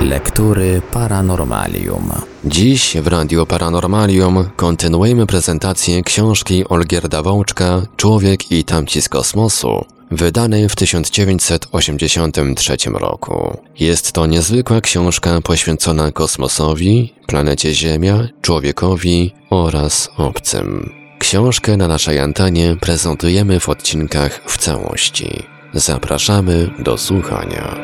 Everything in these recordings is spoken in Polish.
Lektury Paranormalium. Dziś w Radio Paranormalium kontynuujemy prezentację książki Olgierda Wączka Człowiek i tamci z kosmosu, wydanej w 1983 roku. Jest to niezwykła książka poświęcona kosmosowi, planecie Ziemia, człowiekowi oraz obcym. Książkę na naszej antenie prezentujemy w odcinkach w całości. Zapraszamy do słuchania.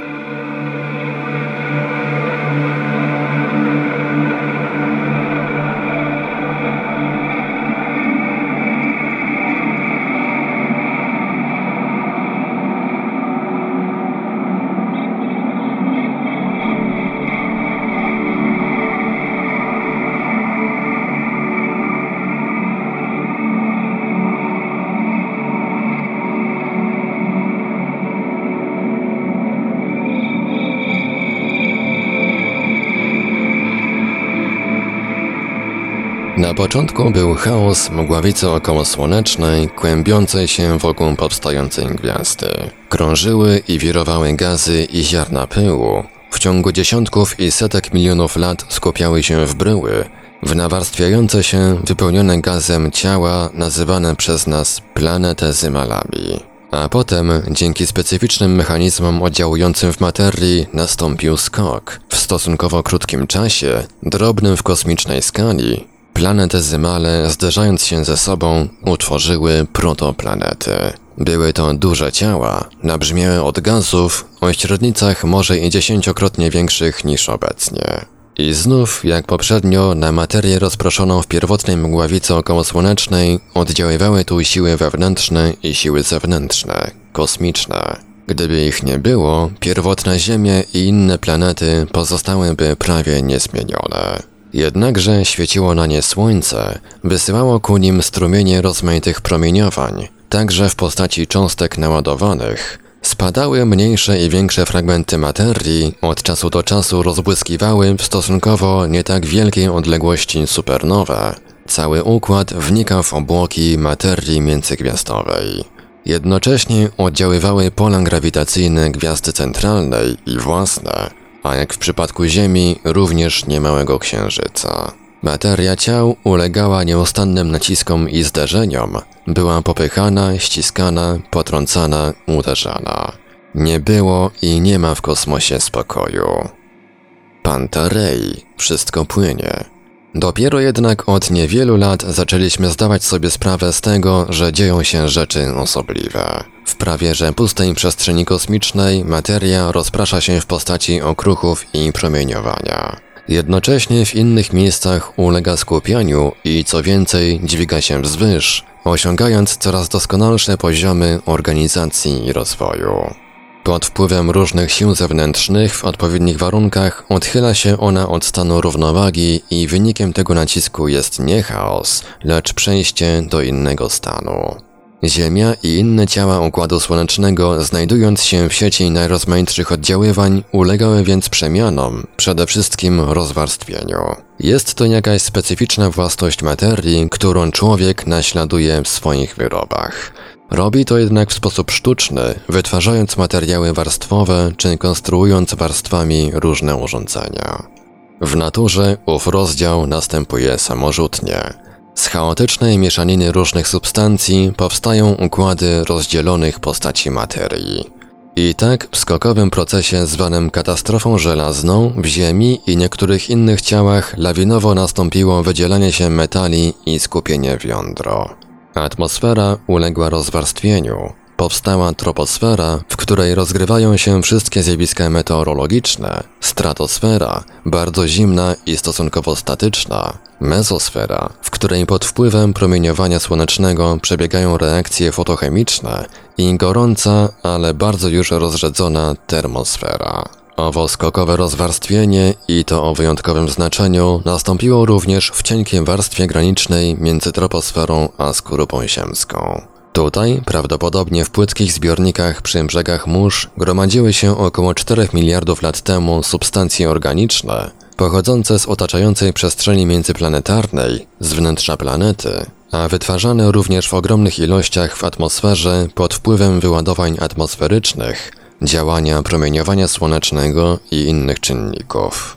Początku był chaos mgławicy okołosłonecznej, kłębiącej się wokół powstającej gwiazdy. Krążyły i wirowały gazy i ziarna pyłu. W ciągu dziesiątków i setek milionów lat skupiały się w bryły, w nawarstwiające się, wypełnione gazem ciała nazywane przez nas planetezymalami. A potem, dzięki specyficznym mechanizmom oddziałującym w materii, nastąpił skok. W stosunkowo krótkim czasie, drobnym w kosmicznej skali, Planetezymale, zderzając się ze sobą, utworzyły protoplanety. Były to duże ciała, nabrzmiałe od gazów, o średnicach może i dziesięciokrotnie większych niż obecnie. I znów, jak poprzednio, na materię rozproszoną w pierwotnej mgławicy okołosłonecznej oddziaływały tu siły wewnętrzne i siły zewnętrzne, kosmiczne. Gdyby ich nie było, pierwotne Ziemie i inne planety pozostałyby prawie niezmienione. Jednakże świeciło na nie słońce, wysyłało ku nim strumienie rozmaitych promieniowań, także w postaci cząstek naładowanych. Spadały mniejsze i większe fragmenty materii, od czasu do czasu rozbłyskiwały w stosunkowo nie tak wielkiej odległości supernowe. Cały układ wnikał w obłoki materii międzygwiazdowej. Jednocześnie oddziaływały pola grawitacyjne gwiazdy centralnej i własne, a jak w przypadku Ziemi, również niemałego księżyca. Materia ciał ulegała nieustannym naciskom i zderzeniom, była popychana, ściskana, potrącana, uderzana. Nie było i nie ma w kosmosie spokoju. Pantarej, wszystko płynie. Dopiero jednak od niewielu lat zaczęliśmy zdawać sobie sprawę z tego, że dzieją się rzeczy osobliwe. W prawie że pustej przestrzeni kosmicznej materia rozprasza się w postaci okruchów i promieniowania. Jednocześnie w innych miejscach ulega skupianiu i co więcej dźwiga się wzwyż, osiągając coraz doskonalsze poziomy organizacji i rozwoju. Pod wpływem różnych sił zewnętrznych w odpowiednich warunkach odchyla się ona od stanu równowagi i wynikiem tego nacisku jest nie chaos, lecz przejście do innego stanu. Ziemia i inne ciała Układu Słonecznego, znajdując się w sieci najrozmaitszych oddziaływań, ulegały więc przemianom, przede wszystkim rozwarstwieniu. Jest to jakaś specyficzna własność materii, którą człowiek naśladuje w swoich wyrobach. Robi to jednak w sposób sztuczny, wytwarzając materiały warstwowe czy konstruując warstwami różne urządzenia. W naturze ów rozdział następuje samorzutnie. Z chaotycznej mieszaniny różnych substancji powstają układy rozdzielonych postaci materii. I tak w skokowym procesie zwanym katastrofą żelazną w Ziemi i niektórych innych ciałach lawinowo nastąpiło wydzielanie się metali i skupienie w jądro. Atmosfera uległa rozwarstwieniu. Powstała troposfera, w której rozgrywają się wszystkie zjawiska meteorologiczne, stratosfera, bardzo zimna i stosunkowo statyczna, mezosfera, w której pod wpływem promieniowania słonecznego przebiegają reakcje fotochemiczne i gorąca, ale bardzo już rozrzedzona termosfera. Owo skokowe rozwarstwienie i to o wyjątkowym znaczeniu nastąpiło również w cienkiej warstwie granicznej między troposferą a skorupą ziemską. Tutaj, prawdopodobnie w płytkich zbiornikach przy brzegach mórz, gromadziły się około 4 miliardów lat temu substancje organiczne, pochodzące z otaczającej przestrzeni międzyplanetarnej, z wnętrza planety, a wytwarzane również w ogromnych ilościach w atmosferze pod wpływem wyładowań atmosferycznych, działania promieniowania słonecznego i innych czynników.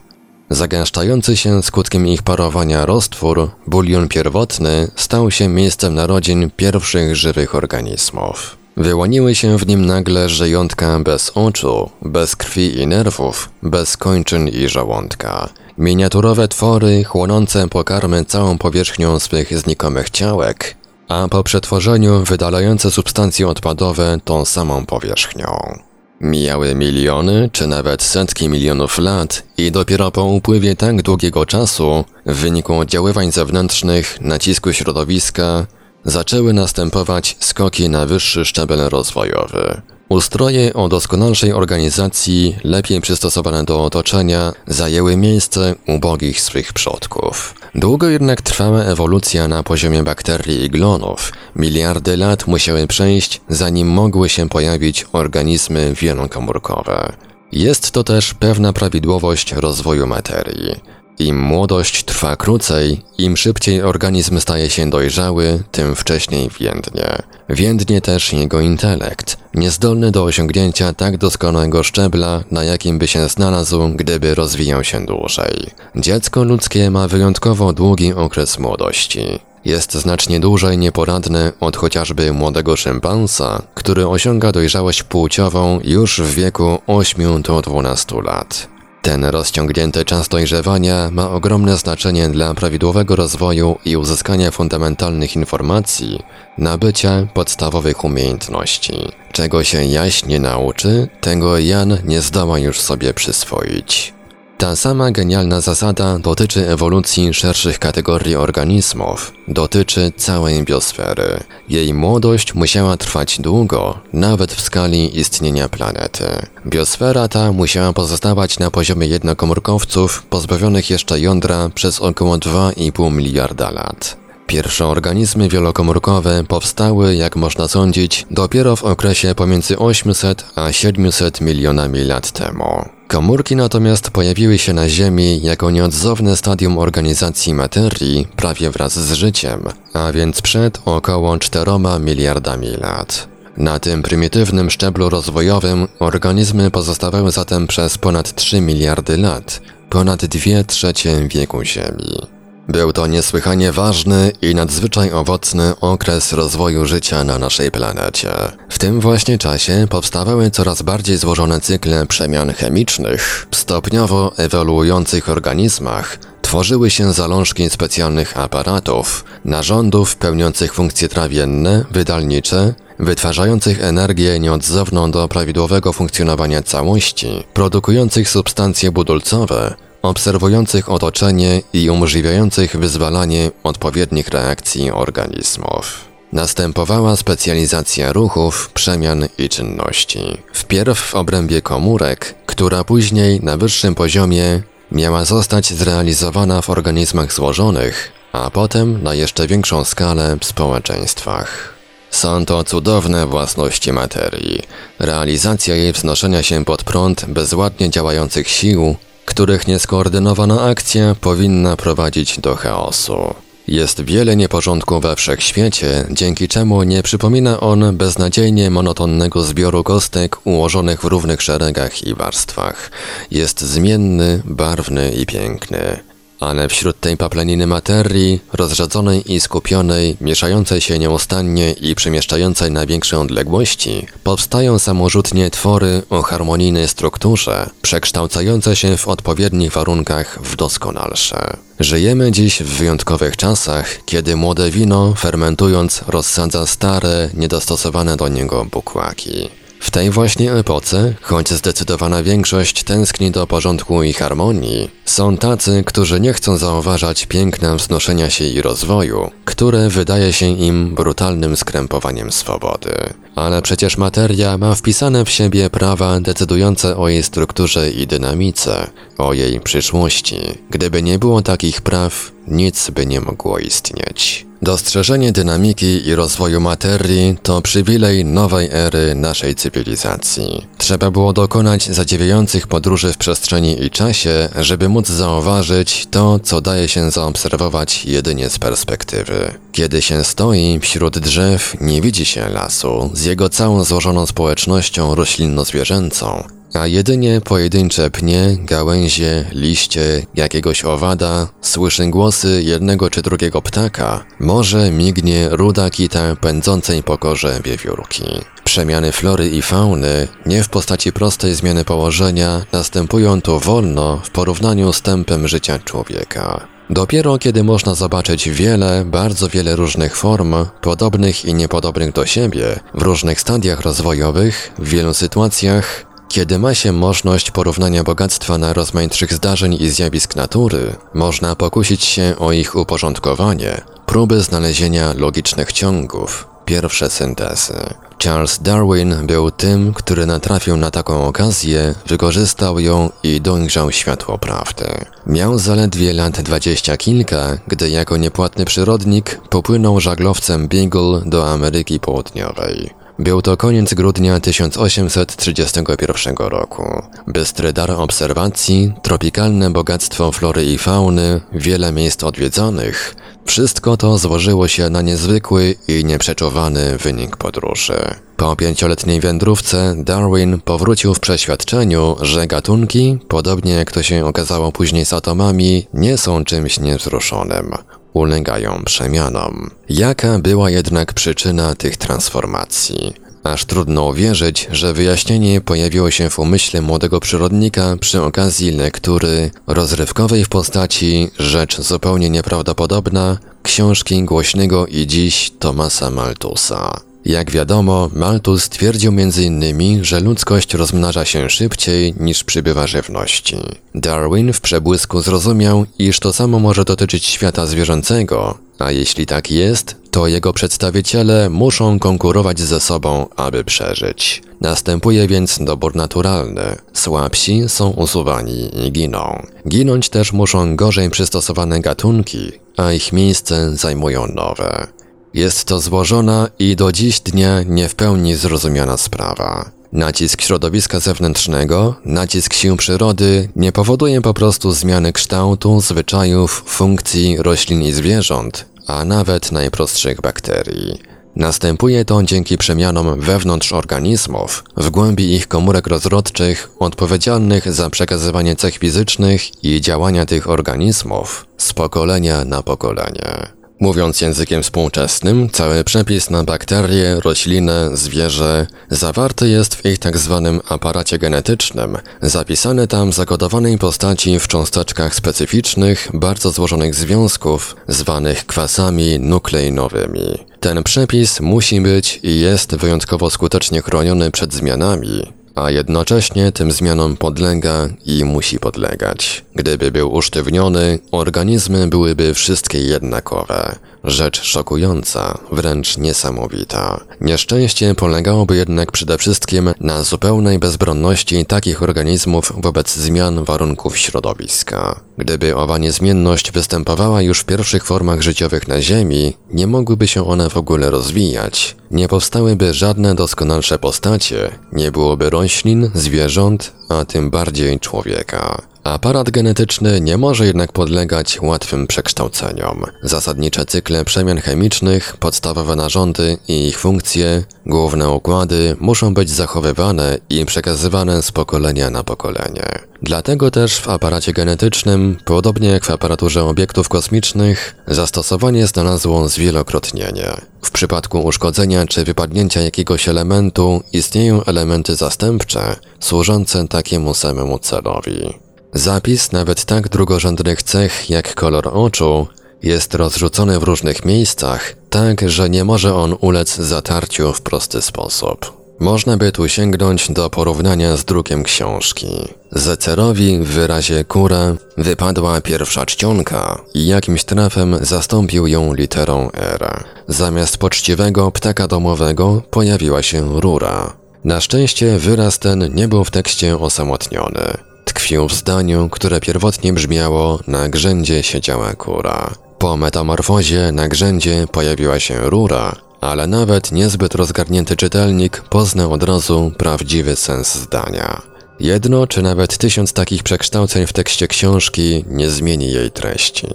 Zagęszczający się skutkiem ich parowania roztwór, bulion pierwotny stał się miejscem narodzin pierwszych żywych organizmów. Wyłoniły się w nim nagle żyjątka bez oczu, bez krwi i nerwów, bez kończyn i żołądka. Miniaturowe twory chłonące pokarmy całą powierzchnią swych znikomych ciałek, a po przetworzeniu wydalające substancje odpadowe tą samą powierzchnią. Mijały miliony, czy nawet setki milionów lat i dopiero po upływie tak długiego czasu, w wyniku oddziaływań zewnętrznych, nacisku środowiska, zaczęły następować skoki na wyższy szczebel rozwojowy. Ustroje o doskonalszej organizacji, lepiej przystosowane do otoczenia, zajęły miejsce ubogich swych przodków. Długo jednak trwała ewolucja na poziomie bakterii i glonów. Miliardy lat musiały przejść, zanim mogły się pojawić organizmy wielokomórkowe. Jest to też pewna prawidłowość rozwoju materii. Im młodość trwa krócej, im szybciej organizm staje się dojrzały, tym wcześniej więdnie. Więdnie też jego intelekt, niezdolny do osiągnięcia tak doskonałego szczebla, na jakim by się znalazł, gdyby rozwijał się dłużej. Dziecko ludzkie ma wyjątkowo długi okres młodości. Jest znacznie dłużej nieporadny od chociażby młodego szympansa, który osiąga dojrzałość płciową już w wieku 8 do 12 lat. Ten rozciągnięty czas dojrzewania ma ogromne znaczenie dla prawidłowego rozwoju i uzyskania fundamentalnych informacji, nabycia podstawowych umiejętności. Czego się Jaś nie nauczy, tego Jan nie zdoła już sobie przyswoić. Ta sama genialna zasada dotyczy ewolucji szerszych kategorii organizmów, dotyczy całej biosfery. Jej młodość musiała trwać długo, nawet w skali istnienia planety. Biosfera ta musiała pozostawać na poziomie jednokomórkowców pozbawionych jeszcze jądra przez około 2,5 miliarda lat. Pierwsze organizmy wielokomórkowe powstały, jak można sądzić, dopiero w okresie pomiędzy 800 a 700 milionami lat temu. Komórki natomiast pojawiły się na Ziemi jako nieodzowne stadium organizacji materii prawie wraz z życiem, a więc przed około 4 miliardami lat. Na tym prymitywnym szczeblu rozwojowym organizmy pozostawały zatem przez ponad 3 miliardy lat, ponad 2 trzecie wieku Ziemi. Był to niesłychanie ważny i nadzwyczaj owocny okres rozwoju życia na naszej planecie. W tym właśnie czasie powstawały coraz bardziej złożone cykle przemian chemicznych, stopniowo ewoluujących organizmach, tworzyły się zalążki specjalnych aparatów, narządów pełniących funkcje trawienne, wydalnicze, wytwarzających energię nieodzowną do prawidłowego funkcjonowania całości, produkujących substancje budulcowe, obserwujących otoczenie i umożliwiających wyzwalanie odpowiednich reakcji organizmów. Następowała specjalizacja ruchów, przemian i czynności. Wpierw w obrębie komórek, która później na wyższym poziomie miała zostać zrealizowana w organizmach złożonych, a potem na jeszcze większą skalę w społeczeństwach. Są to cudowne własności materii. Realizacja jej wznoszenia się pod prąd bezładnie działających sił których nieskoordynowana akcja powinna prowadzić do chaosu. Jest wiele nieporządku we wszechświecie, dzięki czemu nie przypomina on beznadziejnie monotonnego zbioru kostek ułożonych w równych szeregach i warstwach. Jest zmienny, barwny i piękny. Ale wśród tej paplaniny materii, rozrzedzonej i skupionej, mieszającej się nieustannie i przemieszczającej na większe odległości, powstają samorzutnie twory o harmonijnej strukturze, przekształcające się w odpowiednich warunkach w doskonalsze. Żyjemy dziś w wyjątkowych czasach, kiedy młode wino, fermentując, rozsadza stare, niedostosowane do niego bukłaki. W tej właśnie epoce, choć zdecydowana większość tęskni do porządku i harmonii, są tacy, którzy nie chcą zauważać piękna wznoszenia się i rozwoju, które wydaje się im brutalnym skrępowaniem swobody. Ale przecież materia ma wpisane w siebie prawa decydujące o jej strukturze i dynamice, o jej przyszłości. Gdyby nie było takich praw, nic by nie mogło istnieć. Dostrzeżenie dynamiki i rozwoju materii to przywilej nowej ery naszej cywilizacji. Trzeba było dokonać zadziwiających podróży w przestrzeni i czasie, żeby móc zauważyć to, co daje się zaobserwować jedynie z perspektywy. Kiedy się stoi wśród drzew, nie widzi się lasu z jego całą złożoną społecznością roślinno-zwierzęcą, a jedynie pojedyncze pnie, gałęzie, liście, jakiegoś owada, słyszy głosy jednego czy drugiego ptaka, może mignie ruda kita pędzącej po korze wiewiórki. Przemiany flory i fauny, nie w postaci prostej zmiany położenia, następują tu wolno w porównaniu z tempem życia człowieka. Dopiero kiedy można zobaczyć wiele, bardzo wiele różnych form, podobnych i niepodobnych do siebie, w różnych stadiach rozwojowych, w wielu sytuacjach, kiedy ma się możliwość porównania bogactwa na rozmaitszych zdarzeń i zjawisk natury, można pokusić się o ich uporządkowanie, próby znalezienia logicznych ciągów, pierwsze syntezy. Charles Darwin był tym, który natrafił na taką okazję, wykorzystał ją i dojrzał światło prawdy. Miał zaledwie lat dwadzieścia kilka, gdy jako niepłatny przyrodnik popłynął żaglowcem Beagle do Ameryki Południowej. Był to koniec grudnia 1831 roku. Bystry dar obserwacji, tropikalne bogactwo flory i fauny, wiele miejsc odwiedzonych, wszystko to złożyło się na niezwykły i nieprzeczuwany wynik podróży. Po pięcioletniej wędrówce Darwin powrócił w przeświadczeniu, że gatunki, podobnie jak to się okazało później z atomami, nie są czymś niewzruszonym ulegają przemianom. Jaka była jednak przyczyna tych transformacji? Aż trudno uwierzyć, że wyjaśnienie pojawiło się w umyśle młodego przyrodnika przy okazji lektury rozrywkowej w postaci rzecz zupełnie nieprawdopodobna książki głośnego i dziś Tomasa Maltusa. Jak wiadomo, Malthus twierdził m.in., że ludzkość rozmnaża się szybciej niż przybywa żywności. Darwin w przebłysku zrozumiał, iż to samo może dotyczyć świata zwierzęcego, a jeśli tak jest, to jego przedstawiciele muszą konkurować ze sobą, aby przeżyć. Następuje więc dobór naturalny. Słabsi są usuwani i giną. Ginąć też muszą gorzej przystosowane gatunki, a ich miejsce zajmują nowe. Jest to złożona i do dziś dnia nie w pełni zrozumiana sprawa. Nacisk środowiska zewnętrznego, nacisk sił przyrody nie powoduje po prostu zmiany kształtu, zwyczajów, funkcji roślin i zwierząt, a nawet najprostszych bakterii. Następuje to dzięki przemianom wewnątrz organizmów, w głębi ich komórek rozrodczych, odpowiedzialnych za przekazywanie cech fizycznych i działania tych organizmów z pokolenia na pokolenie. Mówiąc językiem współczesnym, cały przepis na bakterie, rośliny, zwierzę zawarty jest w ich tak zwanym aparacie genetycznym, zapisany tam zakodowanej postaci w cząsteczkach specyficznych, bardzo złożonych związków, zwanych kwasami nukleinowymi. Ten przepis musi być i jest wyjątkowo skutecznie chroniony przed zmianami, a jednocześnie tym zmianom podlega i musi podlegać. Gdyby był usztywniony, organizmy byłyby wszystkie jednakowe. Rzecz szokująca, wręcz niesamowita. Nieszczęście polegałoby jednak przede wszystkim na zupełnej bezbronności takich organizmów wobec zmian warunków środowiska. Gdyby owa niezmienność występowała już w pierwszych formach życiowych na Ziemi, nie mogłyby się one w ogóle rozwijać. Nie powstałyby żadne doskonalsze postacie, nie byłoby roślin, zwierząt, a tym bardziej człowieka. Aparat genetyczny nie może jednak podlegać łatwym przekształceniom. Zasadnicze cykle przemian chemicznych, podstawowe narządy i ich funkcje, główne układy muszą być zachowywane i przekazywane z pokolenia na pokolenie. Dlatego też w aparacie genetycznym, podobnie jak w aparaturze obiektów kosmicznych, zastosowanie znalazło zwielokrotnienie. W przypadku uszkodzenia czy wypadnięcia jakiegoś elementu istnieją elementy zastępcze, służące takiemu samemu celowi. Zapis nawet tak drugorzędnych cech jak kolor oczu jest rozrzucony w różnych miejscach, tak że nie może on ulec zatarciu w prosty sposób. Można by tu sięgnąć do porównania z drukiem książki. Zecerowi w wyrazie kura wypadła pierwsza czcionka i jakimś trafem zastąpił ją literą R. Zamiast poczciwego ptaka domowego pojawiła się rura. Na szczęście wyraz ten nie był w tekście osamotniony tkwił w zdaniu, które pierwotnie brzmiało na grzędzie siedziała kura. Po metamorfozie na grzędzie pojawiła się rura, ale nawet niezbyt rozgarnięty czytelnik pozna od razu prawdziwy sens zdania. Jedno czy nawet tysiąc takich przekształceń w tekście książki nie zmieni jej treści.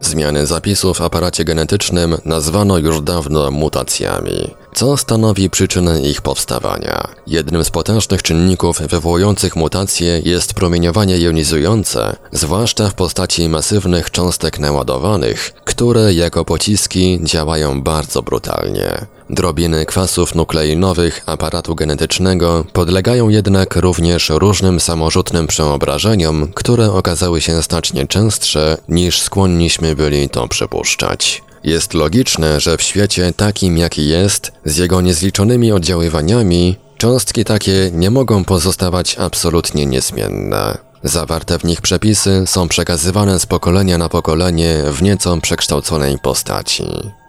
Zmiany zapisów w aparacie genetycznym nazwano już dawno mutacjami, co stanowi przyczynę ich powstawania. Jednym z potężnych czynników wywołujących mutacje jest promieniowanie jonizujące, zwłaszcza w postaci masywnych cząstek naładowanych, które jako pociski działają bardzo brutalnie. Drobiny kwasów nukleinowych aparatu genetycznego podlegają jednak również różnym samorzutnym przeobrażeniom, które okazały się znacznie częstsze niż skłonniśmy byli to przypuszczać. Jest logiczne, że w świecie takim jaki jest, z jego niezliczonymi oddziaływaniami, cząstki takie nie mogą pozostawać absolutnie niezmienne. Zawarte w nich przepisy są przekazywane z pokolenia na pokolenie w nieco przekształconej postaci.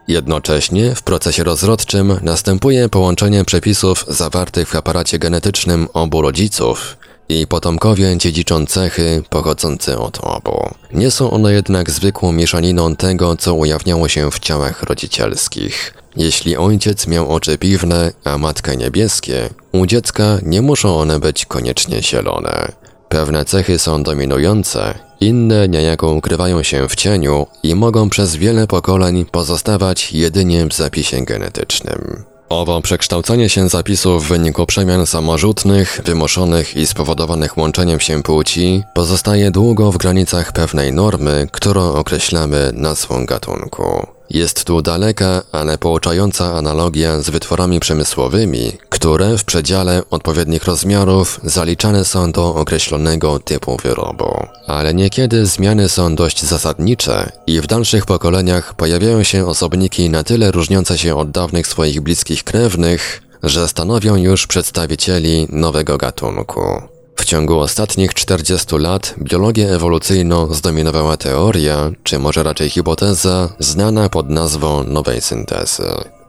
Jednocześnie w procesie rozrodczym następuje połączenie przepisów zawartych w aparacie genetycznym obu rodziców i potomkowie dziedziczą cechy pochodzące od obu. Nie są one jednak zwykłą mieszaniną tego, co ujawniało się w ciałach rodzicielskich. Jeśli ojciec miał oczy piwne, a matka niebieskie, u dziecka nie muszą one być koniecznie zielone. Pewne cechy są dominujące, inne niejako ukrywają się w cieniu i mogą przez wiele pokoleń pozostawać jedynie w zapisie genetycznym. Owo przekształcenie się zapisów w wyniku przemian samorzutnych, wymuszonych i spowodowanych łączeniem się płci pozostaje długo w granicach pewnej normy, którą określamy nazwą gatunku. Jest tu daleka, ale pouczająca analogia z wytworami przemysłowymi, które w przedziale odpowiednich rozmiarów zaliczane są do określonego typu wyrobu. Ale niekiedy zmiany są dość zasadnicze i w dalszych pokoleniach pojawiają się osobniki na tyle różniące się od dawnych swoich bliskich krewnych, że stanowią już przedstawicieli nowego gatunku. W ciągu ostatnich 40 lat biologię ewolucyjną zdominowała teoria, czy może raczej hipoteza, znana pod nazwą nowej syntezy.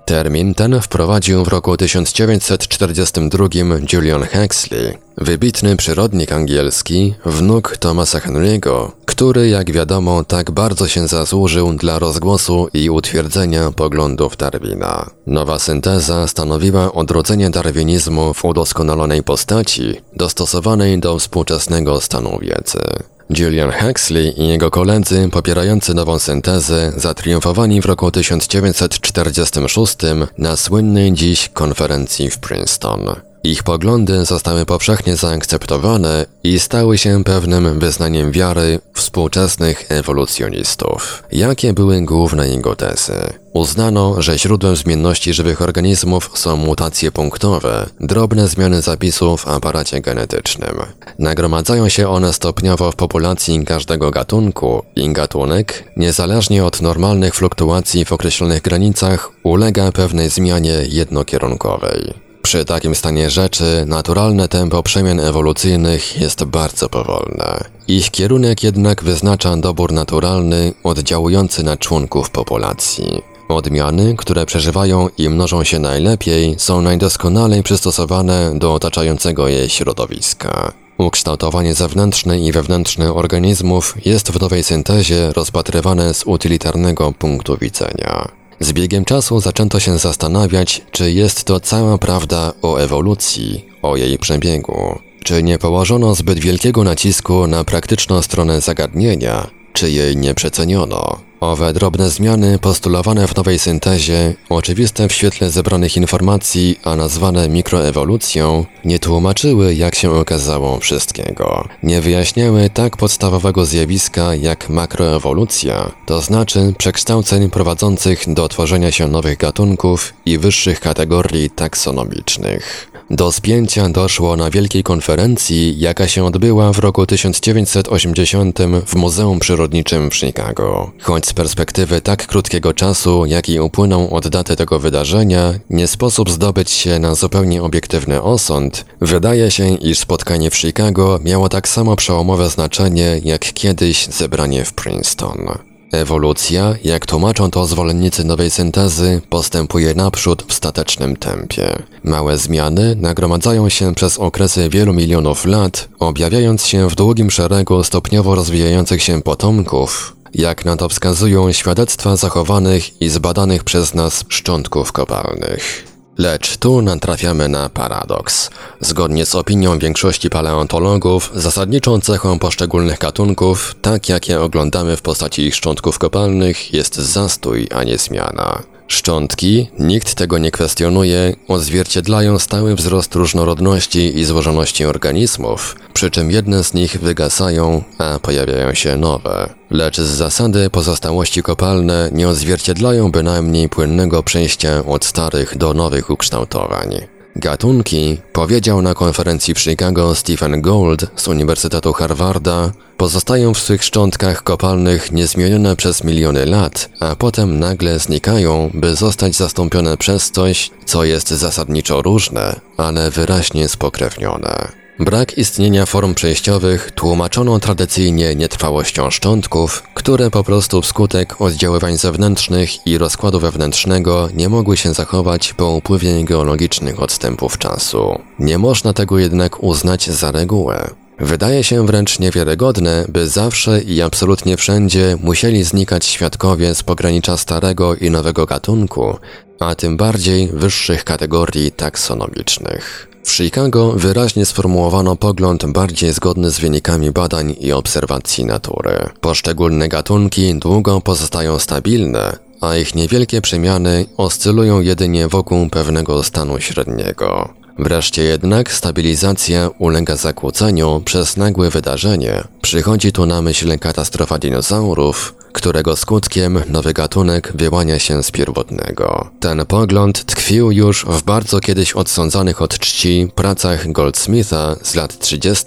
Termin ten wprowadził w roku 1942 Julian Huxley, wybitny przyrodnik angielski, wnuk Thomasa Henry'ego, który, jak wiadomo, tak bardzo się zasłużył dla rozgłosu i utwierdzenia poglądów Darwina. Nowa synteza stanowiła odrodzenie darwinizmu w udoskonalonej postaci, dostosowanej do współczesnego stanu wiedzy. Julian Huxley i jego koledzy popierający nową syntezę zatriumfowali w roku 1946 na słynnej dziś konferencji w Princeton. Ich poglądy zostały powszechnie zaakceptowane i stały się pewnym wyznaniem wiary współczesnych ewolucjonistów. Jakie były główne jego tezy? Uznano, że źródłem zmienności żywych organizmów są mutacje punktowe, drobne zmiany zapisów w aparacie genetycznym. Nagromadzają się one stopniowo w populacji każdego gatunku i gatunek, niezależnie od normalnych fluktuacji w określonych granicach, ulega pewnej zmianie jednokierunkowej. Przy takim stanie rzeczy naturalne tempo przemian ewolucyjnych jest bardzo powolne. Ich kierunek jednak wyznacza dobór naturalny oddziałujący na członków populacji. Odmiany, które przeżywają i mnożą się najlepiej, są najdoskonalej przystosowane do otaczającego je środowiska. Ukształtowanie zewnętrzne i wewnętrzne organizmów jest w nowej syntezie rozpatrywane z utylitarnego punktu widzenia. Z biegiem czasu zaczęto się zastanawiać, czy jest to cała prawda o ewolucji, o jej przebiegu. Czy nie położono zbyt wielkiego nacisku na praktyczną stronę zagadnienia, czy jej nie przeceniono. Owe drobne zmiany postulowane w nowej syntezie, oczywiste w świetle zebranych informacji, a nazwane mikroewolucją, nie tłumaczyły, jak się okazało, wszystkiego. Nie wyjaśniały tak podstawowego zjawiska jak makroewolucja, to znaczy przekształceń prowadzących do tworzenia się nowych gatunków i wyższych kategorii taksonomicznych. Do spięcia doszło na wielkiej konferencji, jaka się odbyła w roku 1980 w Muzeum Przyrodniczym w Chicago. Choć z perspektywy tak krótkiego czasu, jaki upłynął od daty tego wydarzenia, nie sposób zdobyć się na zupełnie obiektywny osąd, wydaje się, iż spotkanie w Chicago miało tak samo przełomowe znaczenie jak kiedyś zebranie w Princeton. Ewolucja, jak tłumaczą to zwolennicy nowej syntezy, postępuje naprzód w statecznym tempie. Małe zmiany nagromadzają się przez okresy wielu milionów lat, objawiając się w długim szeregu stopniowo rozwijających się potomków, jak na to wskazują świadectwa zachowanych i zbadanych przez nas szczątków kopalnych. Lecz tu natrafiamy na paradoks. Zgodnie z opinią większości paleontologów, zasadniczą cechą poszczególnych gatunków, tak jak je oglądamy w postaci ich szczątków kopalnych, jest zastój, a nie zmiana. Szczątki, nikt tego nie kwestionuje, odzwierciedlają stały wzrost różnorodności i złożoności organizmów, przy czym jedne z nich wygasają, a pojawiają się nowe. Lecz z zasady pozostałości kopalne nie odzwierciedlają bynajmniej płynnego przejścia od starych do nowych ukształtowań. Gatunki, powiedział na konferencji w Chicago Stephen Gould z Uniwersytetu Harvarda, pozostają w swych szczątkach kopalnych niezmienione przez miliony lat, a potem nagle znikają, by zostać zastąpione przez coś, co jest zasadniczo różne, ale wyraźnie spokrewnione. Brak istnienia form przejściowych tłumaczono tradycyjnie nietrwałością szczątków, które po prostu wskutek oddziaływań zewnętrznych i rozkładu wewnętrznego nie mogły się zachować po upływie geologicznych odstępów czasu. Nie można tego jednak uznać za regułę. Wydaje się wręcz niewiarygodne, by zawsze i absolutnie wszędzie musieli znikać świadkowie z pogranicza starego i nowego gatunku, a tym bardziej wyższych kategorii taksonomicznych. W Chicago wyraźnie sformułowano pogląd bardziej zgodny z wynikami badań i obserwacji natury. Poszczególne gatunki długo pozostają stabilne, a ich niewielkie przemiany oscylują jedynie wokół pewnego stanu średniego. Wreszcie jednak stabilizacja ulega zakłóceniu przez nagłe wydarzenie. Przychodzi tu na myśl katastrofa dinozaurów, którego skutkiem nowy gatunek wyłania się z pierwotnego. Ten pogląd tkwił już w bardzo kiedyś odsądzanych od czci pracach Goldsmitha z lat 30.,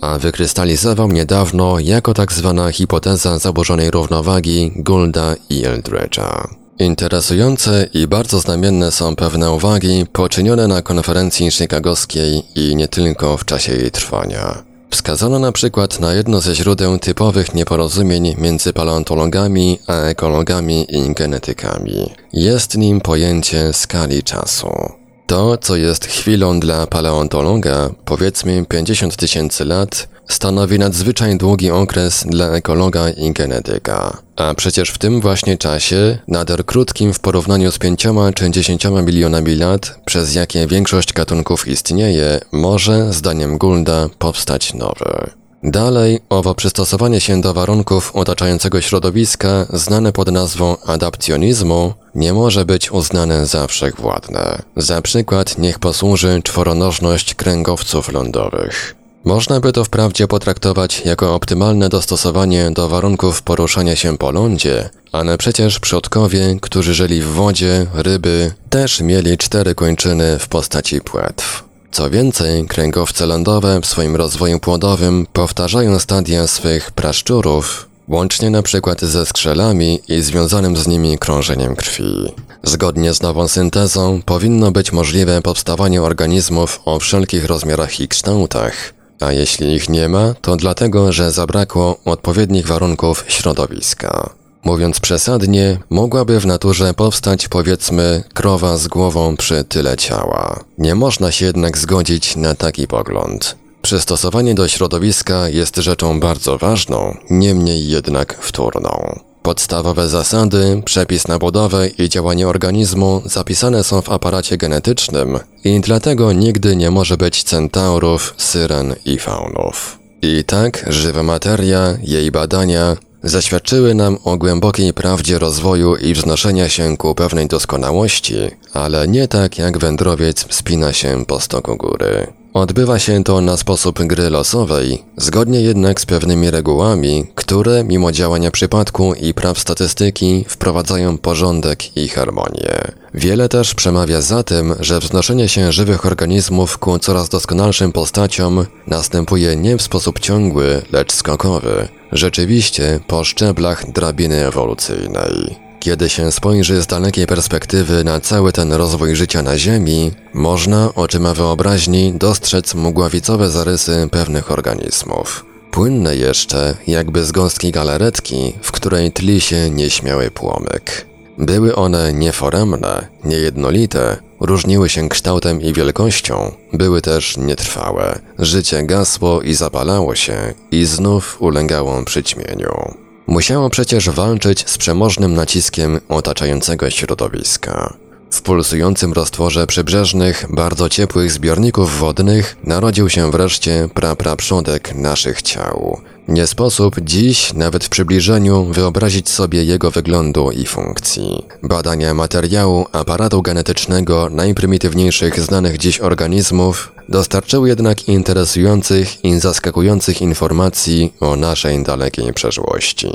a wykrystalizował niedawno jako tak zwana hipoteza zaburzonej równowagi Goulda i Eldredge'a. Interesujące i bardzo znamienne są pewne uwagi poczynione na konferencji chicagowskiej i nie tylko w czasie jej trwania. Wskazano na przykład na jedno ze źródeł typowych nieporozumień między paleontologami a ekologami i genetykami. Jest nim pojęcie skali czasu. To, co jest chwilą dla paleontologa, powiedzmy 50 tysięcy lat, stanowi nadzwyczaj długi okres dla ekologa i genetyka. A przecież w tym właśnie czasie, nader krótkim w porównaniu z pięcioma czy dziesięcioma milionami lat, przez jakie większość gatunków istnieje, może, zdaniem Goulda, powstać nowy. Dalej, owo przystosowanie się do warunków otaczającego środowiska, znane pod nazwą adapcjonizmu, nie może być uznane za wszechwładne. Za przykład niech posłuży czworonożność kręgowców lądowych. Można by to wprawdzie potraktować jako optymalne dostosowanie do warunków poruszania się po lądzie, ale przecież przodkowie, którzy żyli w wodzie, ryby, też mieli cztery kończyny w postaci płetw. Co więcej, kręgowce lądowe w swoim rozwoju płodowym powtarzają stadia swych praszczurów, łącznie przykład ze skrzelami i związanym z nimi krążeniem krwi. Zgodnie z nową syntezą powinno być możliwe powstawanie organizmów o wszelkich rozmiarach i kształtach, a jeśli ich nie ma, to dlatego, że zabrakło odpowiednich warunków środowiska. Mówiąc przesadnie, mogłaby w naturze powstać powiedzmy krowa z głową przy tyle ciała. Nie można się jednak zgodzić na taki pogląd. Przystosowanie do środowiska jest rzeczą bardzo ważną, niemniej jednak wtórną. Podstawowe zasady, przepis na budowę i działanie organizmu zapisane są w aparacie genetycznym i dlatego nigdy nie może być centaurów, syren i faunów. I tak żywa materia, jej badania zaświadczyły nam o głębokiej prawdzie rozwoju i wznoszenia się ku pewnej doskonałości, ale nie tak jak wędrowiec wspina się po stoku góry. Odbywa się to na sposób gry losowej, zgodnie jednak z pewnymi regułami, które mimo działania przypadku i praw statystyki wprowadzają porządek i harmonię. Wiele też przemawia za tym, że wznoszenie się żywych organizmów ku coraz doskonalszym postaciom następuje nie w sposób ciągły, lecz skokowy, rzeczywiście po szczeblach drabiny ewolucyjnej. Kiedy się spojrzy z dalekiej perspektywy na cały ten rozwój życia na Ziemi, można oczyma wyobraźni dostrzec mgławicowe zarysy pewnych organizmów. Płynne jeszcze, jakby z gąstki galaretki, w której tli się nieśmiały płomyk. Były one nieforemne, niejednolite, różniły się kształtem i wielkością, były też nietrwałe. Życie gasło i zapalało się i znów ulegało przyćmieniu. Musiało przecież walczyć z przemożnym naciskiem otaczającego środowiska. W pulsującym roztworze przybrzeżnych, bardzo ciepłych zbiorników wodnych narodził się wreszcie prapraprzodek naszych ciał. Nie sposób dziś, nawet w przybliżeniu, wyobrazić sobie jego wyglądu i funkcji. Badania materiału aparatu genetycznego najprymitywniejszych znanych dziś organizmów dostarczyły jednak interesujących i zaskakujących informacji o naszej dalekiej przeszłości.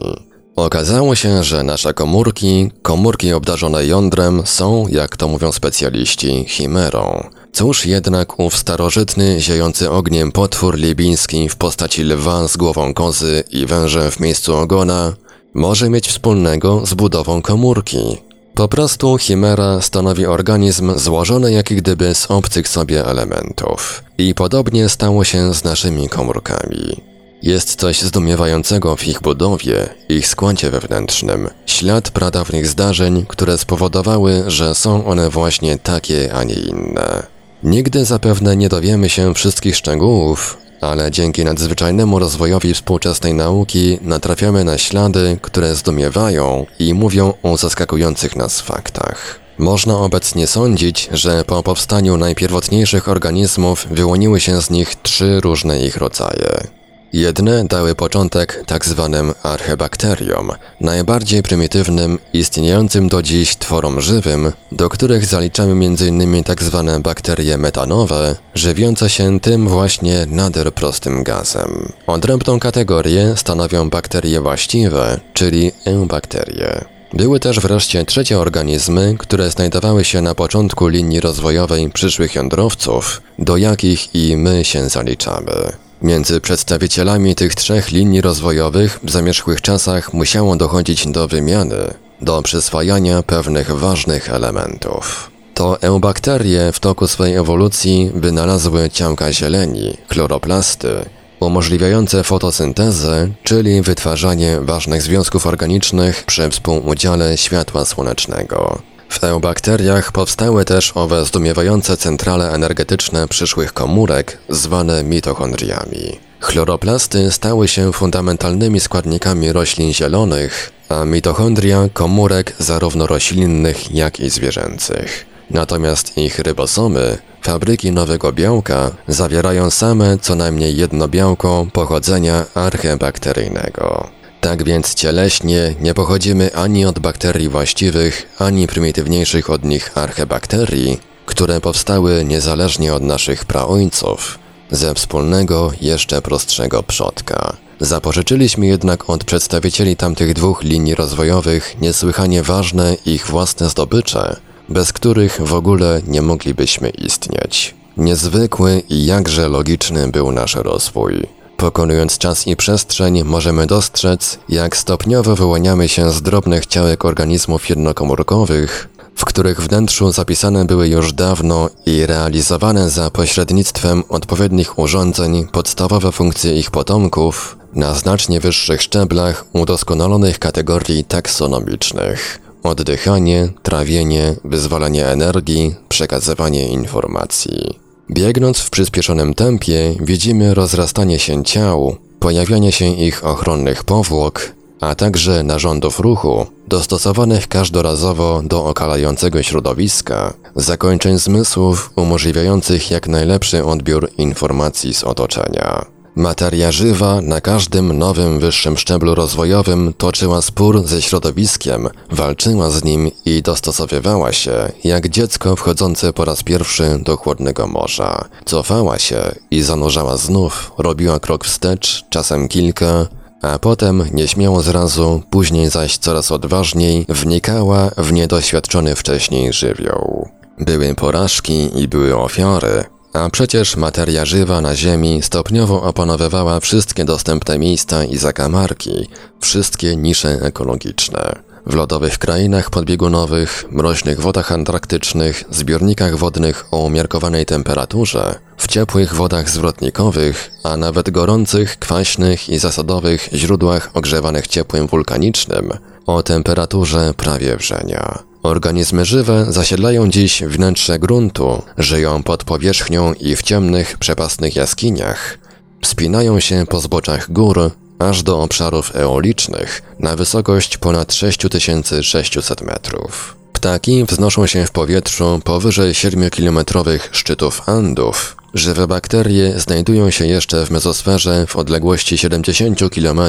Okazało się, że nasze komórki, komórki obdarzone jądrem, są, jak to mówią specjaliści, chimerą. Cóż jednak ów starożytny, ziejący ogniem potwór libijski w postaci lwa z głową kozy i wężem w miejscu ogona może mieć wspólnego z budową komórki? Po prostu chimera stanowi organizm złożony jak gdyby z obcych sobie elementów. I podobnie stało się z naszymi komórkami. Jest coś zdumiewającego w ich budowie, ich składzie wewnętrznym, ślad pradawnych zdarzeń, które spowodowały, że są one właśnie takie, a nie inne. Nigdy zapewne nie dowiemy się wszystkich szczegółów, ale dzięki nadzwyczajnemu rozwojowi współczesnej nauki natrafiamy na ślady, które zdumiewają i mówią o zaskakujących nas faktach. Można obecnie sądzić, że po powstaniu najpierwotniejszych organizmów wyłoniły się z nich trzy różne ich rodzaje. Jedne dały początek tak zwanym archebakteriom, najbardziej prymitywnym, istniejącym do dziś tworom żywym, do których zaliczamy m.in. tak zwane bakterie metanowe, żywiące się tym właśnie nader prostym gazem. Odrębną kategorię stanowią bakterie właściwe, czyli eubakterie. Były też wreszcie trzecie organizmy, które znajdowały się na początku linii rozwojowej przyszłych jądrowców, do jakich i my się zaliczamy. Między przedstawicielami tych trzech linii rozwojowych w zamierzchłych czasach musiało dochodzić do wymiany, do przyswajania pewnych ważnych elementów. To eubakterie w toku swojej ewolucji wynalazły ciałka zieleni, chloroplasty, umożliwiające fotosyntezę, czyli wytwarzanie ważnych związków organicznych przy współudziale światła słonecznego. W eubakteriach powstały też owe zdumiewające centrale energetyczne przyszłych komórek, zwane mitochondriami. Chloroplasty stały się fundamentalnymi składnikami roślin zielonych, a mitochondria komórek zarówno roślinnych, jak i zwierzęcych. Natomiast ich rybosomy, fabryki nowego białka, zawierają same co najmniej jedno białko pochodzenia archebakteryjnego. Tak więc cieleśnie nie pochodzimy ani od bakterii właściwych, ani prymitywniejszych od nich archebakterii, które powstały niezależnie od naszych praojców, ze wspólnego, jeszcze prostszego przodka. Zapożyczyliśmy jednak od przedstawicieli tamtych dwóch linii rozwojowych niesłychanie ważne ich własne zdobycze, bez których w ogóle nie moglibyśmy istnieć. Niezwykły i jakże logiczny był nasz rozwój. Pokonując czas i przestrzeń, możemy dostrzec, jak stopniowo wyłaniamy się z drobnych ciałek organizmów jednokomórkowych, w których wnętrzu zapisane były już dawno i realizowane za pośrednictwem odpowiednich urządzeń podstawowe funkcje ich potomków na znacznie wyższych szczeblach udoskonalonych kategorii taksonomicznych. Oddychanie, trawienie, wyzwalanie energii, przekazywanie informacji. Biegnąc w przyspieszonym tempie, widzimy rozrastanie się ciał, pojawianie się ich ochronnych powłok, a także narządów ruchu, dostosowanych każdorazowo do okalającego środowiska, zakończeń zmysłów umożliwiających jak najlepszy odbiór informacji z otoczenia. Materia żywa na każdym nowym wyższym szczeblu rozwojowym toczyła spór ze środowiskiem, walczyła z nim i dostosowywała się, jak dziecko wchodzące po raz pierwszy do chłodnego morza. Cofała się i zanurzała znów, robiła krok wstecz, czasem kilka, a potem nieśmiało zrazu, później zaś coraz odważniej, wnikała w niedoświadczony wcześniej żywioł. Były porażki i były ofiary, a przecież materia żywa na Ziemi stopniowo opanowywała wszystkie dostępne miejsca i zakamarki, wszystkie nisze ekologiczne. W lodowych krainach podbiegunowych, mroźnych wodach antarktycznych, zbiornikach wodnych o umiarkowanej temperaturze, w ciepłych wodach zwrotnikowych, a nawet gorących, kwaśnych i zasadowych źródłach ogrzewanych ciepłem wulkanicznym o temperaturze prawie wrzenia. Organizmy żywe zasiedlają dziś wnętrze gruntu, żyją pod powierzchnią i w ciemnych, przepastnych jaskiniach. Wspinają się po zboczach gór, aż do obszarów eolicznych na wysokość ponad 6600 metrów. Ptaki wznoszą się w powietrzu powyżej 7-kilometrowych szczytów Andów. Żywe bakterie znajdują się jeszcze w mezosferze w odległości 70 km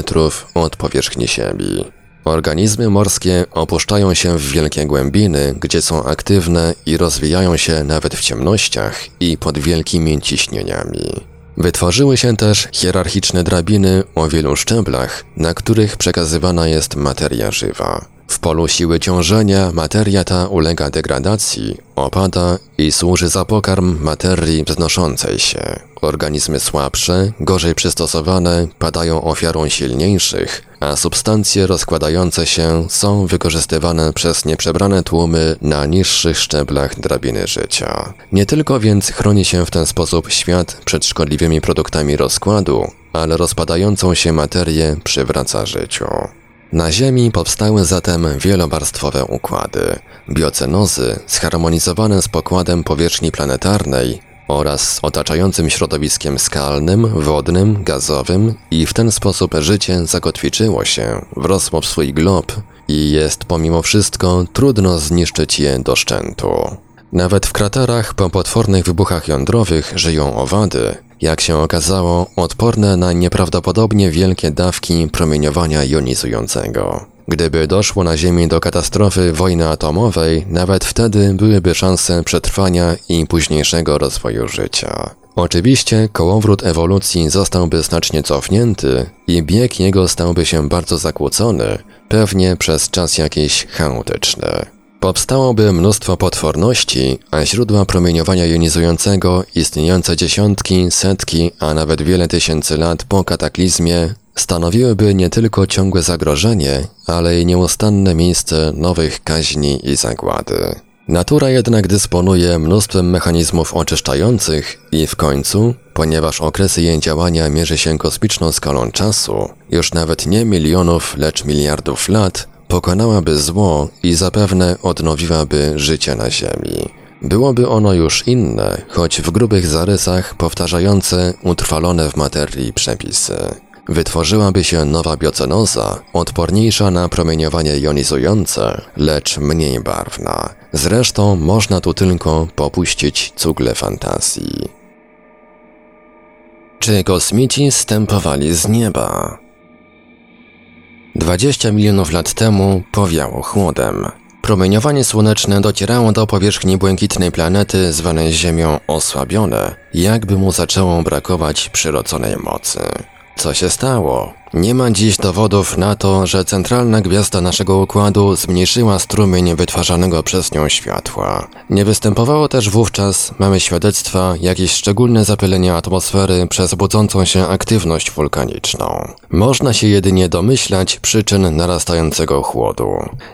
od powierzchni Ziemi. Organizmy morskie opuszczają się w wielkie głębiny, gdzie są aktywne i rozwijają się nawet w ciemnościach i pod wielkimi ciśnieniami. Wytworzyły się też hierarchiczne drabiny o wielu szczeblach, na których przekazywana jest materia żywa. W polu siły ciążenia materia ta ulega degradacji, opada i służy za pokarm materii wznoszącej się. Organizmy słabsze, gorzej przystosowane padają ofiarą silniejszych, a substancje rozkładające się są wykorzystywane przez nieprzebrane tłumy na niższych szczeblach drabiny życia. Nie tylko więc chroni się w ten sposób świat przed szkodliwymi produktami rozkładu, ale rozpadającą się materię przywraca życiu. Na Ziemi powstały zatem wielowarstwowe układy, biocenozy zharmonizowane z pokładem powierzchni planetarnej oraz z otaczającym środowiskiem skalnym, wodnym, gazowym i w ten sposób życie zakotwiczyło się, wrosło w swój glob i jest pomimo wszystko trudno zniszczyć je do szczętu. Nawet w kraterach po potwornych wybuchach jądrowych żyją owady, jak się okazało, odporne na nieprawdopodobnie wielkie dawki promieniowania jonizującego. Gdyby doszło na Ziemi do katastrofy wojny atomowej, nawet wtedy byłyby szanse przetrwania i późniejszego rozwoju życia. Oczywiście kołowrót ewolucji zostałby znacznie cofnięty i bieg jego stałby się bardzo zakłócony, pewnie przez czas jakiś chaotyczny. Powstałoby mnóstwo potworności, a źródła promieniowania jonizującego istniejące dziesiątki, setki, a nawet wiele tysięcy lat po kataklizmie stanowiłyby nie tylko ciągłe zagrożenie, ale i nieustanne miejsce nowych kaźni i zagłady. Natura jednak dysponuje mnóstwem mechanizmów oczyszczających i w końcu, ponieważ okresy jej działania mierzy się kosmiczną skalą czasu, już nawet nie milionów, lecz miliardów lat, pokonałaby zło i zapewne odnowiłaby życie na Ziemi. Byłoby ono już inne, choć w grubych zarysach powtarzające utrwalone w materii przepisy. Wytworzyłaby się nowa biocenoza, odporniejsza na promieniowanie jonizujące, lecz mniej barwna. Zresztą można tu tylko popuścić cugle fantazji. Czy kosmici stępowali z nieba? 20 milionów lat temu powiało chłodem. Promieniowanie słoneczne docierało do powierzchni błękitnej planety zwanej Ziemią osłabione, jakby mu zaczęło brakować przyrodzonej mocy. Co się stało? Nie ma dziś dowodów na to, że centralna gwiazda naszego układu zmniejszyła strumień wytwarzanego przez nią światła. Nie występowało też wówczas, mamy świadectwa, jakieś szczególne zapylenie atmosfery przez budzącą się aktywność wulkaniczną. Można się jedynie domyślać przyczyn narastającego chłodu.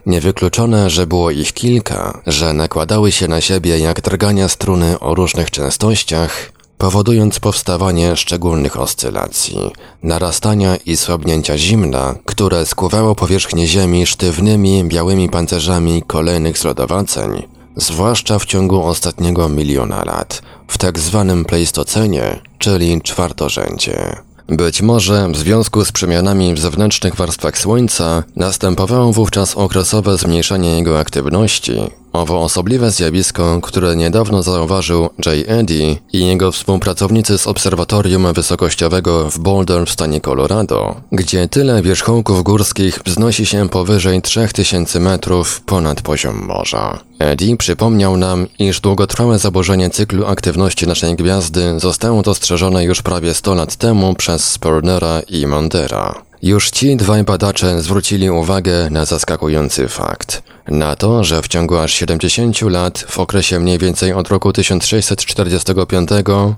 Niewykluczone, że było ich kilka, że nakładały się na siebie jak drgania struny o różnych częstościach, powodując powstawanie szczególnych oscylacji, narastania i słabnięcia zimna, które skuwało powierzchnię Ziemi sztywnymi, białymi pancerzami kolejnych zlodowaceń, zwłaszcza w ciągu ostatniego miliona lat, w tak zwanym pleistocenie, czyli czwartorzędzie. Być może w związku z przemianami w zewnętrznych warstwach Słońca następowało wówczas okresowe zmniejszenie jego aktywności, Owo osobliwe zjawisko, które niedawno zauważył J. Eddy i jego współpracownicy z obserwatorium wysokościowego w Boulder w stanie Colorado, gdzie tyle wierzchołków górskich wznosi się powyżej 3000 metrów ponad poziom morza. Eddy przypomniał nam, iż długotrwałe zaburzenie cyklu aktywności naszej gwiazdy zostało dostrzeżone już prawie 100 lat temu przez Spurnera i Mondera. Już ci dwaj badacze zwrócili uwagę na zaskakujący fakt. Na to, że w ciągu aż 70 lat, w okresie mniej więcej od roku 1645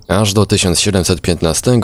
aż do 1715,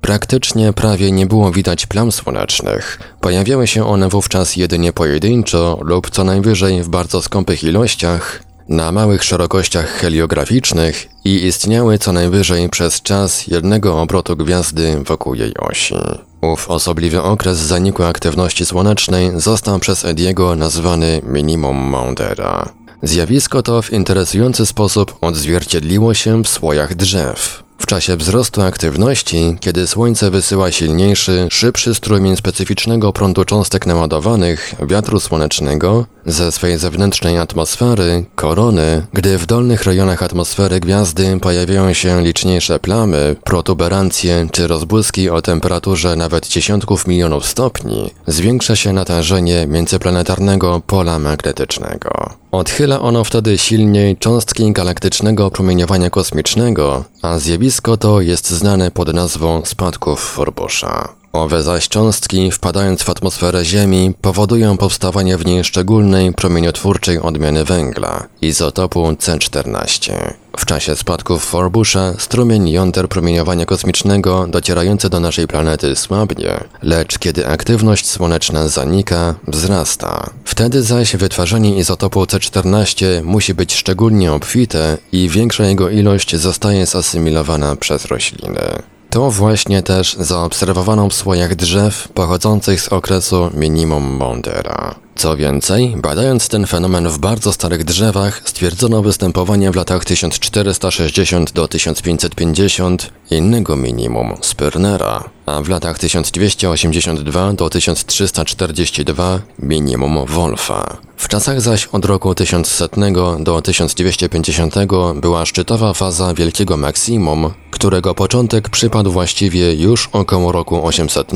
praktycznie prawie nie było widać plam słonecznych. Pojawiały się one wówczas jedynie pojedynczo lub co najwyżej w bardzo skąpych ilościach, na małych szerokościach heliograficznych i istniały co najwyżej przez czas jednego obrotu gwiazdy wokół jej osi. Ów osobliwy okres zanikłej aktywności słonecznej został przez Ediego nazwany minimum Maundera. Zjawisko to w interesujący sposób odzwierciedliło się w słojach drzew. W czasie wzrostu aktywności, kiedy Słońce wysyła silniejszy, szybszy strumień specyficznego prądu cząstek naładowanych, wiatru słonecznego, ze swej zewnętrznej atmosfery, korony, gdy w dolnych rejonach atmosfery gwiazdy pojawiają się liczniejsze plamy, protuberancje czy rozbłyski o temperaturze nawet dziesiątków milionów stopni, zwiększa się natężenie międzyplanetarnego pola magnetycznego. Odchyla ono wtedy silniej cząstki galaktycznego promieniowania kosmicznego, a zjawisko to jest znane pod nazwą spadków Forbusza. Owe zaś cząstki, wpadając w atmosferę Ziemi, powodują powstawanie w niej szczególnej promieniotwórczej odmiany węgla, izotopu C14. W czasie spadków Forbusza strumień jąder promieniowania kosmicznego docierający do naszej planety słabnie, lecz kiedy aktywność słoneczna zanika, wzrasta. Wtedy zaś wytwarzanie izotopu C14 musi być szczególnie obfite i większa jego ilość zostaje zasymilowana przez rośliny. To właśnie też zaobserwowano w słojach drzew pochodzących z okresu minimum Mondera. Co więcej, badając ten fenomen w bardzo starych drzewach, stwierdzono występowanie w latach 1460 do 1550 innego minimum Spurnera, a w latach 1282 do 1342 minimum Wolfa. W czasach zaś od roku 1100 do 1250 była szczytowa faza wielkiego maksimum, którego początek przypadł właściwie już około roku 800,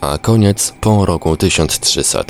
a koniec po roku 1300.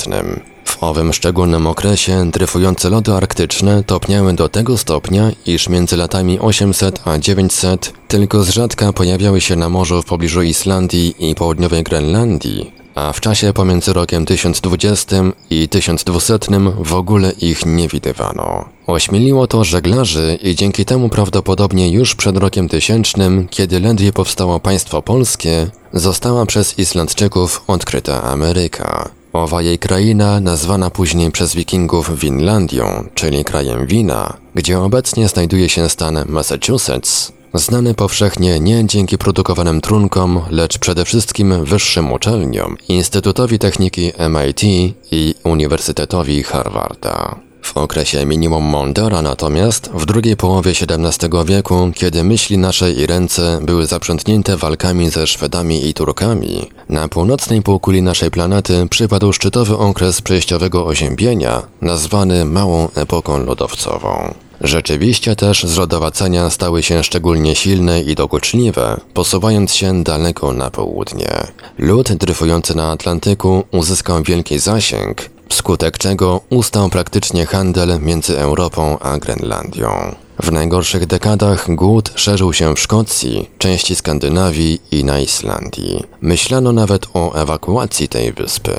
W owym szczególnym okresie dryfujące lody arktyczne topniały do tego stopnia, iż między latami 800 a 900 tylko z rzadka pojawiały się na morzu w pobliżu Islandii i południowej Grenlandii, a w czasie pomiędzy rokiem 1020 i 1200 w ogóle ich nie widywano. Ośmieliło to żeglarzy i dzięki temu prawdopodobnie już przed rokiem tysięcznym, kiedy ledwie powstało państwo polskie, została przez Islandczyków odkryta Ameryka. Owa jej kraina, nazwana później przez wikingów Winlandią, czyli krajem wina, gdzie obecnie znajduje się stan Massachusetts, znany powszechnie nie dzięki produkowanym trunkom, lecz przede wszystkim wyższym uczelniom, Instytutowi Techniki MIT i Uniwersytetowi Harvarda. W okresie minimum Mondora natomiast, w drugiej połowie XVII wieku, kiedy myśli nasze i ręce były zaprzątnięte walkami ze Szwedami i Turkami, na północnej półkuli naszej planety przypadł szczytowy okres przejściowego oziębienia, nazwany Małą Epoką Lodowcową. Rzeczywiście też zlodowacenia stały się szczególnie silne i dokuczliwe, posuwając się daleko na południe. Lód dryfujący na Atlantyku uzyskał wielki zasięg, wskutek czego ustał praktycznie handel między Europą a Grenlandią. W najgorszych dekadach głód szerzył się w Szkocji, części Skandynawii i na Islandii. Myślano nawet o ewakuacji tej wyspy.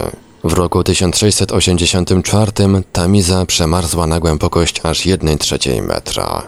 W roku 1684 Tamiza przemarzła na głębokość aż 1 trzeciej metra.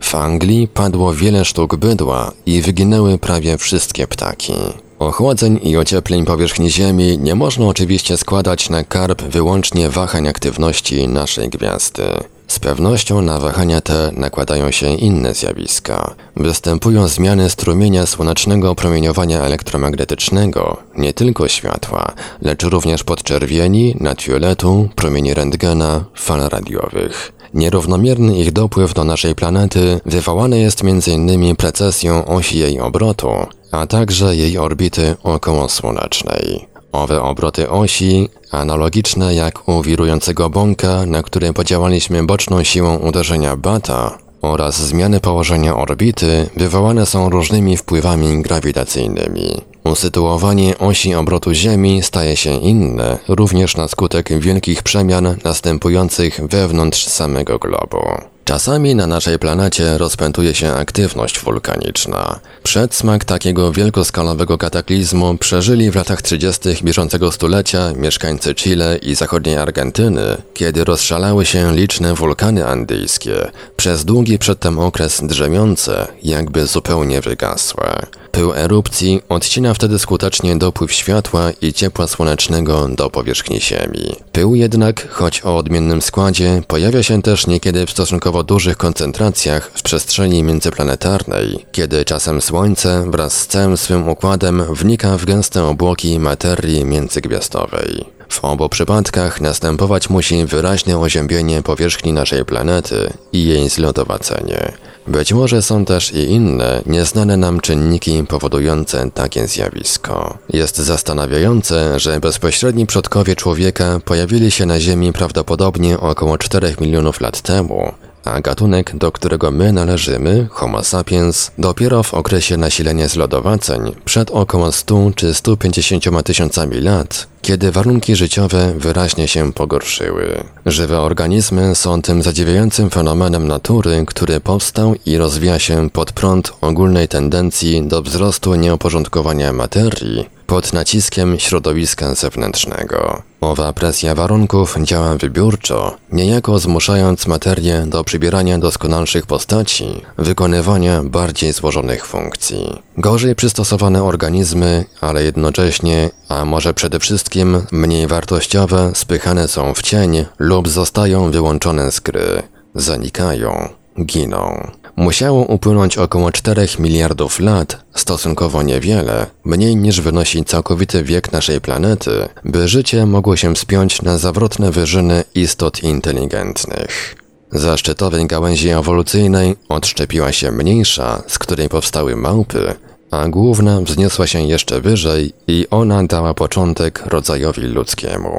W Anglii padło wiele sztuk bydła i wyginęły prawie wszystkie ptaki. Ochłodzeń i ociepleń powierzchni Ziemi nie można oczywiście składać na karb wyłącznie wahań aktywności naszej gwiazdy. Z pewnością na wahania te nakładają się inne zjawiska. Występują zmiany strumienia słonecznego promieniowania elektromagnetycznego, nie tylko światła, lecz również podczerwieni, nadfioletu, promieni rentgena, fal radiowych. Nierównomierny ich dopływ do naszej planety wywołany jest m.in. precesją osi jej obrotu, a także jej orbity okołosłonecznej. Owe obroty osi, analogiczne jak u wirującego bąka, na którym podziałaliśmy boczną siłą uderzenia bata, oraz zmiany położenia orbity wywołane są różnymi wpływami grawitacyjnymi. Usytuowanie osi obrotu Ziemi staje się inne, również na skutek wielkich przemian następujących wewnątrz samego globu. Czasami na naszej planecie rozpętuje się aktywność wulkaniczna. Przedsmak takiego wielkoskalowego kataklizmu przeżyli w latach 30. bieżącego stulecia mieszkańcy Chile i zachodniej Argentyny, kiedy rozszalały się liczne wulkany andyjskie, przez długi przedtem okres drzemiące, jakby zupełnie wygasłe. Pył erupcji odcina wtedy skutecznie dopływ światła i ciepła słonecznego do powierzchni Ziemi. Pył jednak, choć o odmiennym składzie, pojawia się też niekiedy w stosunkowo dużych koncentracjach w przestrzeni międzyplanetarnej, kiedy czasem Słońce wraz z całym swym układem wnika w gęste obłoki materii międzygwiazdowej. W obu przypadkach następować musi wyraźne oziębienie powierzchni naszej planety i jej zlodowacenie. Być może są też i inne, nieznane nam czynniki powodujące takie zjawisko. Jest zastanawiające, że bezpośredni przodkowie człowieka pojawili się na Ziemi prawdopodobnie około 4 milionów lat temu, a gatunek, do którego my należymy, Homo sapiens, dopiero w okresie nasilenia zlodowaceń, przed około 100 czy 150 tysiącami lat, kiedy warunki życiowe wyraźnie się pogorszyły. Żywe organizmy są tym zadziwiającym fenomenem natury, który powstał i rozwija się pod prąd ogólnej tendencji do wzrostu nieoporządkowania materii, pod naciskiem środowiska zewnętrznego. Owa presja warunków działa wybiórczo, niejako zmuszając materię do przybierania doskonalszych postaci, wykonywania bardziej złożonych funkcji. Gorzej przystosowane organizmy, ale jednocześnie, a może przede wszystkim mniej wartościowe, spychane są w cień lub zostają wyłączone z gry, zanikają, giną. Musiało upłynąć około 4 miliardów lat, stosunkowo niewiele, mniej niż wynosi całkowity wiek naszej planety, by życie mogło się spiąć na zawrotne wyżyny istot inteligentnych. Za szczytowej gałęzi ewolucyjnej odszczepiła się mniejsza, z której powstały małpy, a główna wzniosła się jeszcze wyżej i ona dała początek rodzajowi ludzkiemu.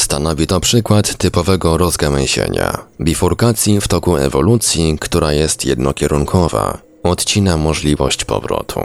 Stanowi to przykład typowego rozgałęzienia, bifurkacji w toku ewolucji, która jest jednokierunkowa, odcina możliwość powrotu.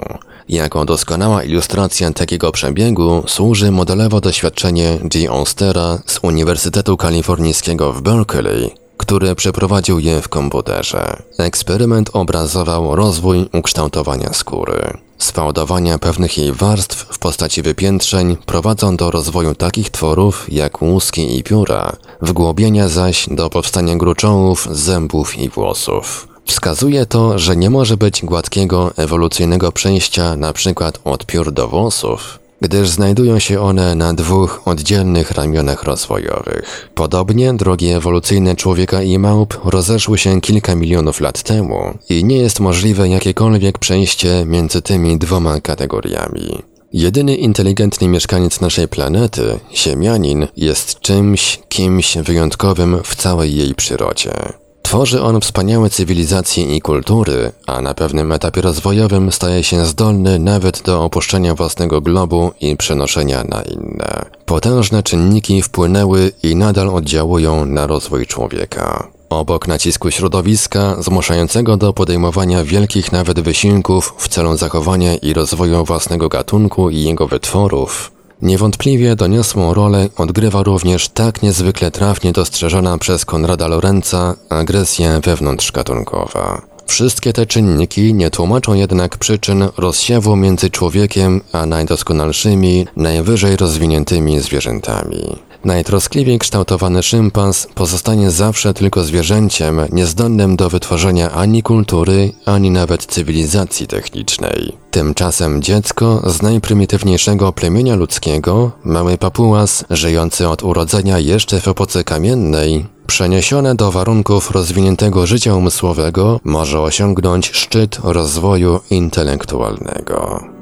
Jako doskonała ilustracja takiego przebiegu służy modelowe doświadczenie G. Ostera z Uniwersytetu Kalifornijskiego w Berkeley, który przeprowadził je w komputerze. Eksperyment obrazował rozwój ukształtowania skóry. Sfałdowania pewnych jej warstw w postaci wypiętrzeń prowadzą do rozwoju takich tworów jak łuski i pióra, wgłobienia zaś do powstania gruczołów, zębów i włosów. Wskazuje to, że nie może być gładkiego ewolucyjnego przejścia np. od piór do włosów, gdyż znajdują się one na dwóch oddzielnych ramionach rozwojowych. Podobnie drogi ewolucyjne człowieka i małp rozeszły się kilka milionów lat temu i nie jest możliwe jakiekolwiek przejście między tymi dwoma kategoriami. Jedyny inteligentny mieszkaniec naszej planety, Ziemianin, jest czymś, kimś wyjątkowym w całej jej przyrodzie. Tworzy on wspaniałe cywilizacje i kultury, a na pewnym etapie rozwojowym staje się zdolny nawet do opuszczenia własnego globu i przenoszenia na inne. Potężne czynniki wpłynęły i nadal oddziałują na rozwój człowieka. Obok nacisku środowiska, zmuszającego do podejmowania wielkich nawet wysiłków w celu zachowania i rozwoju własnego gatunku i jego wytworów, Niewątpliwie doniosłą rolę odgrywa również tak niezwykle trafnie dostrzeżona przez Konrada Lorenza agresja wewnątrzgatunkowa. Wszystkie te czynniki nie tłumaczą jednak przyczyn rozsiewu między człowiekiem a najdoskonalszymi, najwyżej rozwiniętymi zwierzętami. Najtroskliwiej kształtowany szympans pozostanie zawsze tylko zwierzęciem niezdolnym do wytworzenia ani kultury, ani nawet cywilizacji technicznej. Tymczasem dziecko z najprymitywniejszego plemienia ludzkiego, mały papułas, żyjący od urodzenia jeszcze w epoce kamiennej, przeniesione do warunków rozwiniętego życia umysłowego, może osiągnąć szczyt rozwoju intelektualnego.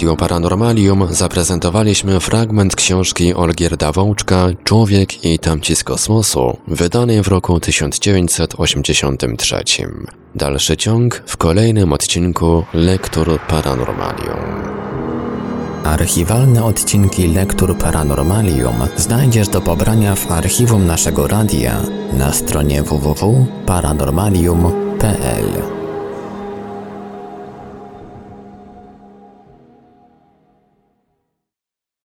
Radio Paranormalium zaprezentowaliśmy fragment książki Olgierda Wołczka Człowiek i tamci z kosmosu, wydanej w roku 1983. Dalszy ciąg w kolejnym odcinku Lektur Paranormalium. Archiwalne odcinki Lektur Paranormalium znajdziesz do pobrania w archiwum naszego radia na stronie www.paranormalium.com www.radiowrocław.pl